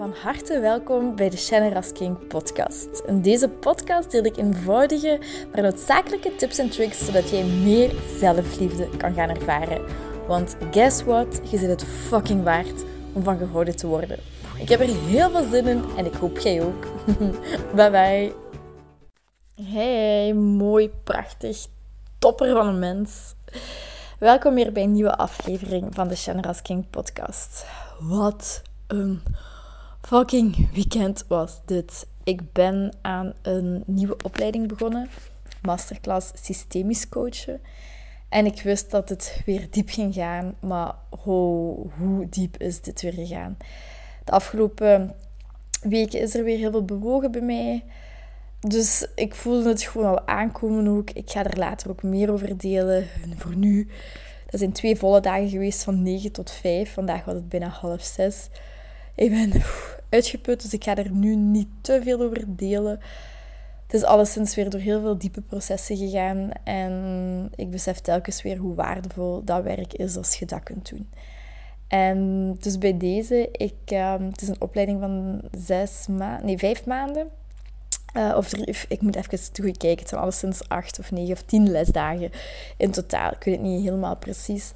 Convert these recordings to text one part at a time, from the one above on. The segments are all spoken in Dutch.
Van harte welkom bij de Shannon King podcast. In deze podcast deel ik eenvoudige, maar noodzakelijke tips en tricks zodat jij meer zelfliefde kan gaan ervaren. Want guess what? Je zit het fucking waard om van gehouden te worden. Ik heb er heel veel zin in en ik hoop jij ook. bye bye. Hey, mooi, prachtig, topper van een mens. Welkom weer bij een nieuwe aflevering van de Shannon King podcast. Wat een fucking weekend was dit. Ik ben aan een nieuwe opleiding begonnen. Masterclass systemisch coachen. En ik wist dat het weer diep ging gaan. Maar hoe diep is dit weer gegaan? De afgelopen weken is er weer heel veel bewogen bij mij. Dus ik voelde het gewoon al aankomen ook. Ik ga er later ook meer over delen. En voor nu, dat zijn twee volle dagen geweest van 9 tot 5. Vandaag was het bijna half 6. Ik ben uitgeput, dus ik ga er nu niet te veel over delen. Het is alleszins weer door heel veel diepe processen gegaan. En ik besef telkens weer hoe waardevol dat werk is als je dat kunt doen. En dus bij deze, ik, um, het is een opleiding van zes maanden, nee, vijf maanden. Uh, of drie, ik moet even terugkijken. Het zijn alleszins acht of negen of tien lesdagen in totaal. Ik weet het niet helemaal precies.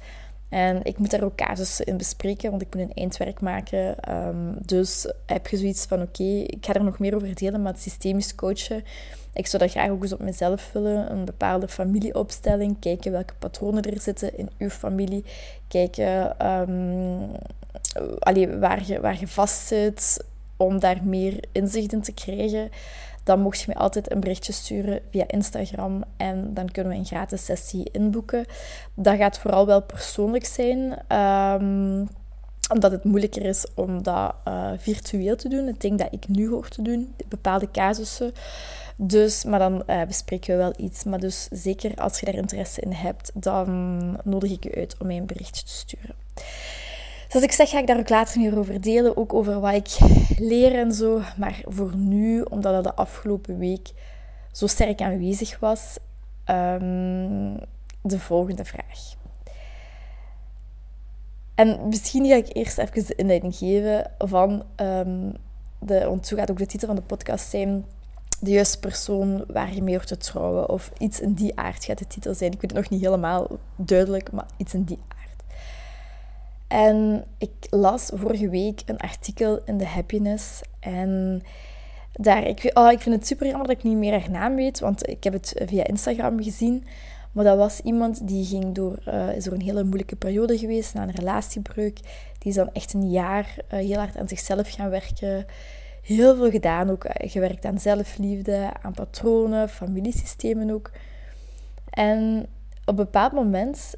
En ik moet daar ook casussen in bespreken, want ik moet een eindwerk maken. Ehm, dus heb je zoiets van, oké, ik ga er nog meer over delen, maar systemisch coachen, ik zou dat graag ook eens op mezelf vullen. Een bepaalde familieopstelling, kijken welke patronen er zitten in uw familie. Kijken um, waar, je, waar je vast zit, om daar meer inzicht in te krijgen dan mocht je me altijd een berichtje sturen via Instagram en dan kunnen we een gratis sessie inboeken. Dat gaat vooral wel persoonlijk zijn. Um, omdat het moeilijker is om dat uh, virtueel te doen. Het ding dat ik nu hoor te doen, bepaalde casussen. Dus, maar dan uh, bespreken we wel iets. Maar dus zeker als je daar interesse in hebt, dan nodig ik je uit om mij een berichtje te sturen. Zoals ik zeg, ga ik daar ook later meer over delen. Ook over wat ik leer en zo. Maar voor nu, omdat dat de afgelopen week zo sterk aanwezig was, um, de volgende vraag. En misschien ga ik eerst even de inleiding geven van... Um, de, want zo gaat ook de titel van de podcast zijn de juiste persoon waar je mee hoort te trouwen. Of iets in die aard gaat de titel zijn. Ik weet het nog niet helemaal duidelijk, maar iets in die aard. En ik las vorige week een artikel in The Happiness. En daar, ik, oh, ik vind het super jammer dat ik niet meer haar naam weet, want ik heb het via Instagram gezien. Maar dat was iemand die ging door, uh, is door een hele moeilijke periode geweest, na een relatiebreuk. Die is dan echt een jaar uh, heel hard aan zichzelf gaan werken. Heel veel gedaan ook. Uh, gewerkt aan zelfliefde, aan patronen, familiesystemen ook. En op een bepaald moment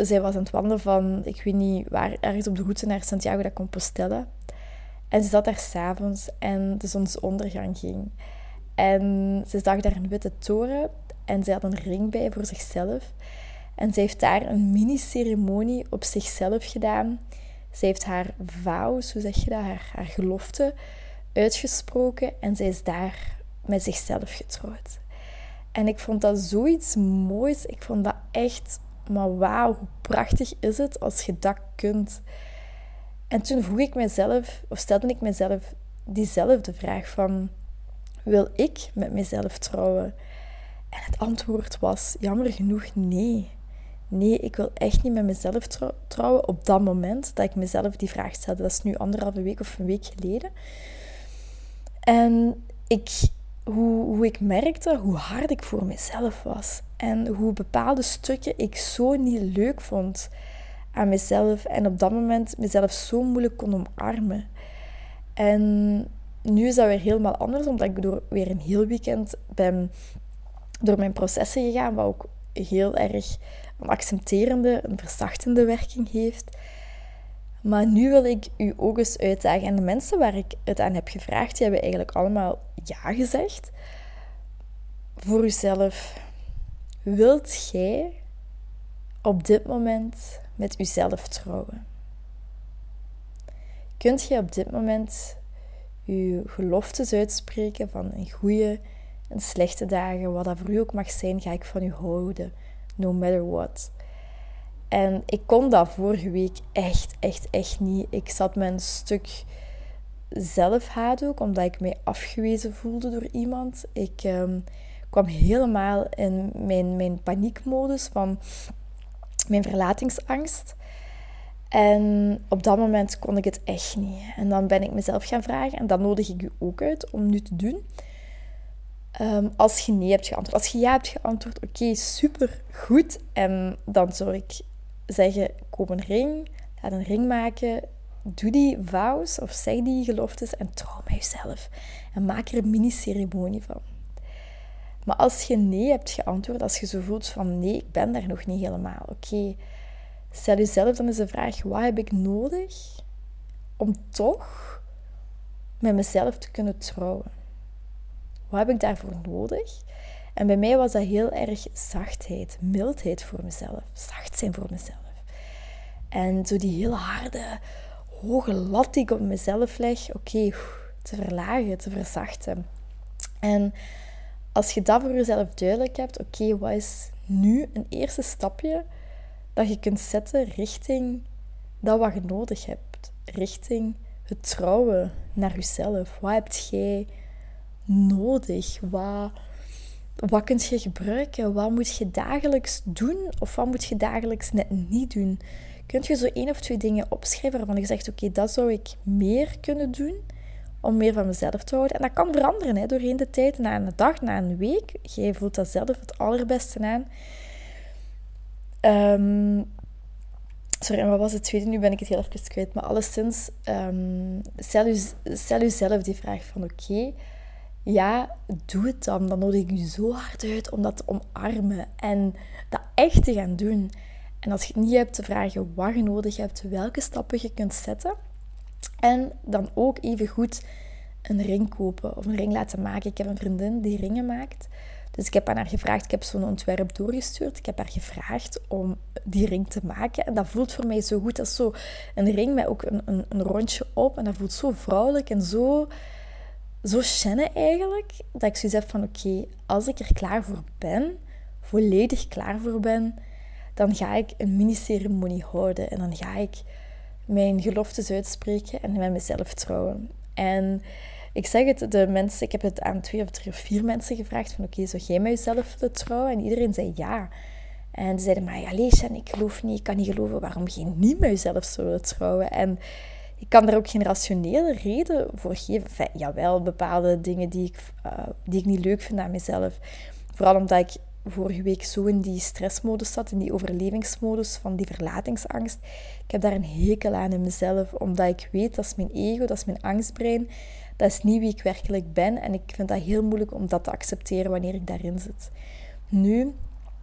zij was aan het wandelen van, ik weet niet waar, ergens op de route naar Santiago de Compostela. En ze zat daar s'avonds en de zonsondergang ging. En ze zag daar een witte toren en ze had een ring bij voor zichzelf. En ze heeft daar een mini-ceremonie op zichzelf gedaan. Ze heeft haar vow, zo zeg je dat, haar, haar gelofte, uitgesproken. En zij is daar met zichzelf getrouwd. En ik vond dat zoiets moois. Ik vond dat echt maar wauw, hoe prachtig is het als je dat kunt. En toen vroeg ik mezelf, of stelde ik mezelf diezelfde vraag van, wil ik met mezelf trouwen? En het antwoord was jammer genoeg nee. Nee, ik wil echt niet met mezelf trouwen op dat moment dat ik mezelf die vraag stelde. Dat is nu anderhalve week of een week geleden. En ik hoe, hoe ik merkte hoe hard ik voor mezelf was. En hoe bepaalde stukken ik zo niet leuk vond aan mezelf. En op dat moment mezelf zo moeilijk kon omarmen. En nu is dat weer helemaal anders, omdat ik door weer een heel weekend ben door mijn processen gegaan, wat ook heel erg een accepterende, een verzachtende werking heeft. Maar nu wil ik u ook eens uitdagen. En de mensen waar ik het aan heb gevraagd, die hebben eigenlijk allemaal ja gezegd. Voor uzelf. Wilt jij op dit moment met uzelf trouwen? Kunt je op dit moment uw geloftes uitspreken van een goede en slechte dagen, wat dat voor u ook mag zijn, ga ik van u houden, no matter what. En ik kon dat vorige week echt, echt, echt niet. Ik zat met een stuk zelfhaat ook, omdat ik mij afgewezen voelde door iemand. Ik ehm, kwam helemaal in mijn, mijn paniekmodus van mijn verlatingsangst. En op dat moment kon ik het echt niet. En dan ben ik mezelf gaan vragen, en dat nodig ik u ook uit om nu te doen. Ehm, als je nee hebt geantwoord. Als je ja hebt geantwoord, oké, super goed. En dan zou ik zeggen: koop een ring, laat een ring maken, doe die vows of zeg die geloftes en trouw met jezelf. En maak er een mini-ceremonie van. Maar als je nee hebt geantwoord, als je zo voelt van nee, ik ben daar nog niet helemaal, oké, stel jezelf dan eens de vraag: wat heb ik nodig om toch met mezelf te kunnen trouwen? Wat heb ik daarvoor nodig? En bij mij was dat heel erg zachtheid, mildheid voor mezelf, zacht zijn voor mezelf. En zo die heel harde, hoge lat die ik op mezelf leg, oké, te verlagen, te verzachten. En als je dat voor jezelf duidelijk hebt, oké, wat is nu een eerste stapje dat je kunt zetten richting dat wat je nodig hebt, richting het trouwen naar jezelf. Wat heb jij nodig? Wat, wat kun je gebruiken? Wat moet je dagelijks doen of wat moet je dagelijks net niet doen? Kunt je zo één of twee dingen opschrijven waarvan je zegt: Oké, dat zou ik meer kunnen doen om meer van mezelf te houden. En dat kan veranderen hè, doorheen de tijd, na een dag, na een week. Jij voelt dat zelf het allerbeste aan. Um, sorry, en wat was het tweede? Nu ben ik het heel even kwijt. Maar alleszins, um, stel, u, stel die vraag van oké, ja, doe het dan. Dan nodig ik je zo hard uit om dat te omarmen en dat echt te gaan doen. En als je het niet hebt, te vragen wat je nodig hebt, welke stappen je kunt zetten. En dan ook even goed een ring kopen of een ring laten maken. Ik heb een vriendin die ringen maakt. Dus ik heb aan haar gevraagd, ik heb zo'n ontwerp doorgestuurd. Ik heb haar gevraagd om die ring te maken. En dat voelt voor mij zo goed. Is zo een ring met ook een, een, een rondje op. En dat voelt zo vrouwelijk en zo, zo chenne eigenlijk. Dat ik zoiets heb van, oké, als ik er klaar voor ben, volledig klaar voor ben dan ga ik een mini-ceremonie houden. En dan ga ik mijn geloftes uitspreken en met mezelf trouwen. En ik zeg het, de mensen, ik heb het aan twee of drie of vier mensen gevraagd van oké, zou jij met jezelf willen trouwen? En iedereen zei ja. En ze zeiden, maar ja, ik geloof niet, ik kan niet geloven waarom je niet met jezelf zou willen trouwen. En ik kan daar ook geen rationele reden voor geven. Enfin, jawel, bepaalde dingen die ik, uh, die ik niet leuk vind aan mezelf. Vooral omdat ik vorige week zo in die stressmodus zat, in die overlevingsmodus van die verlatingsangst. Ik heb daar een hekel aan in mezelf, omdat ik weet dat is mijn ego, dat is mijn angstbrein. Dat is niet wie ik werkelijk ben en ik vind dat heel moeilijk om dat te accepteren wanneer ik daarin zit. Nu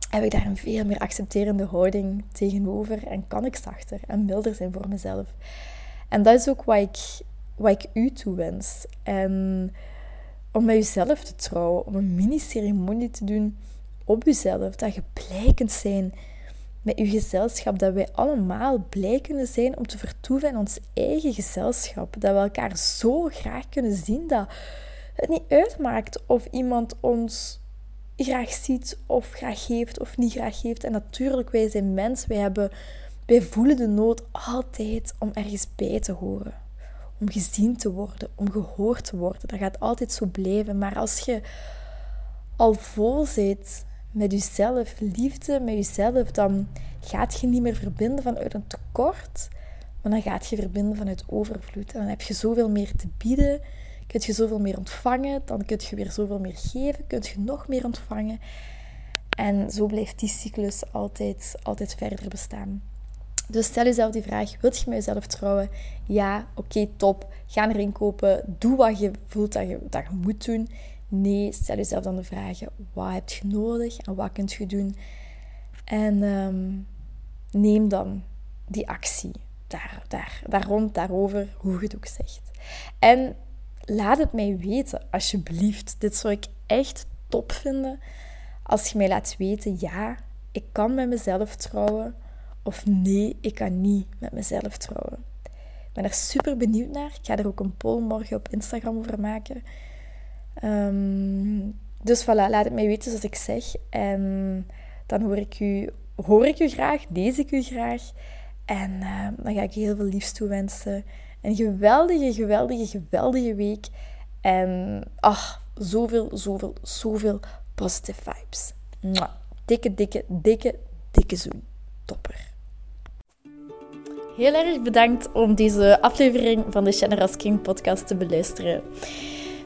heb ik daar een veel meer accepterende houding tegenover en kan ik zachter en milder zijn voor mezelf. En dat is ook wat ik, wat ik u toewens. En om met jezelf te trouwen, om een mini-ceremonie te doen op jezelf. Dat je blij kunt zijn met je gezelschap. Dat wij allemaal blij kunnen zijn om te vertoeven in ons eigen gezelschap. Dat we elkaar zo graag kunnen zien dat het niet uitmaakt of iemand ons graag ziet of graag geeft of niet graag geeft. En natuurlijk, wij zijn mens. Wij, hebben, wij voelen de nood altijd om ergens bij te horen. Om gezien te worden, om gehoord te worden. Dat gaat altijd zo blijven. Maar als je al vol zit met jezelf, liefde met jezelf, dan gaat je niet meer verbinden vanuit een tekort, maar dan gaat je verbinden vanuit overvloed. En dan heb je zoveel meer te bieden, kun je zoveel meer ontvangen, dan kun je weer zoveel meer geven, kun je nog meer ontvangen. En zo blijft die cyclus altijd, altijd verder bestaan. Dus stel jezelf die vraag: wilt je met jezelf trouwen? Ja, oké, top. Ga erin kopen. Doe wat je voelt dat je, dat je moet doen. Nee, stel jezelf dan de vragen: wat heb je nodig en wat kunt je doen? En ehm, neem dan die actie daar, daar, daar rond, daarover, hoe je het ook zegt. En laat het mij weten, alsjeblieft. Dit zou ik echt top vinden als je mij laat weten: ja, ik kan met mezelf trouwen. Of nee, ik kan niet met mezelf trouwen. Ik ben er super benieuwd naar. Ik ga er ook een poll morgen op Instagram over maken. Um, dus voilà, laat het mij weten zoals ik zeg. En dan hoor ik u, hoor ik u graag, lees ik u graag. En uh, dan ga ik je heel veel liefst toewensen. een geweldige, geweldige, geweldige week. En ach, zoveel, zoveel, zoveel positive vibes. Dikke, dikke, dikke, dikke zoen. Topper. Heel erg bedankt om deze aflevering van de Generous King podcast te beluisteren.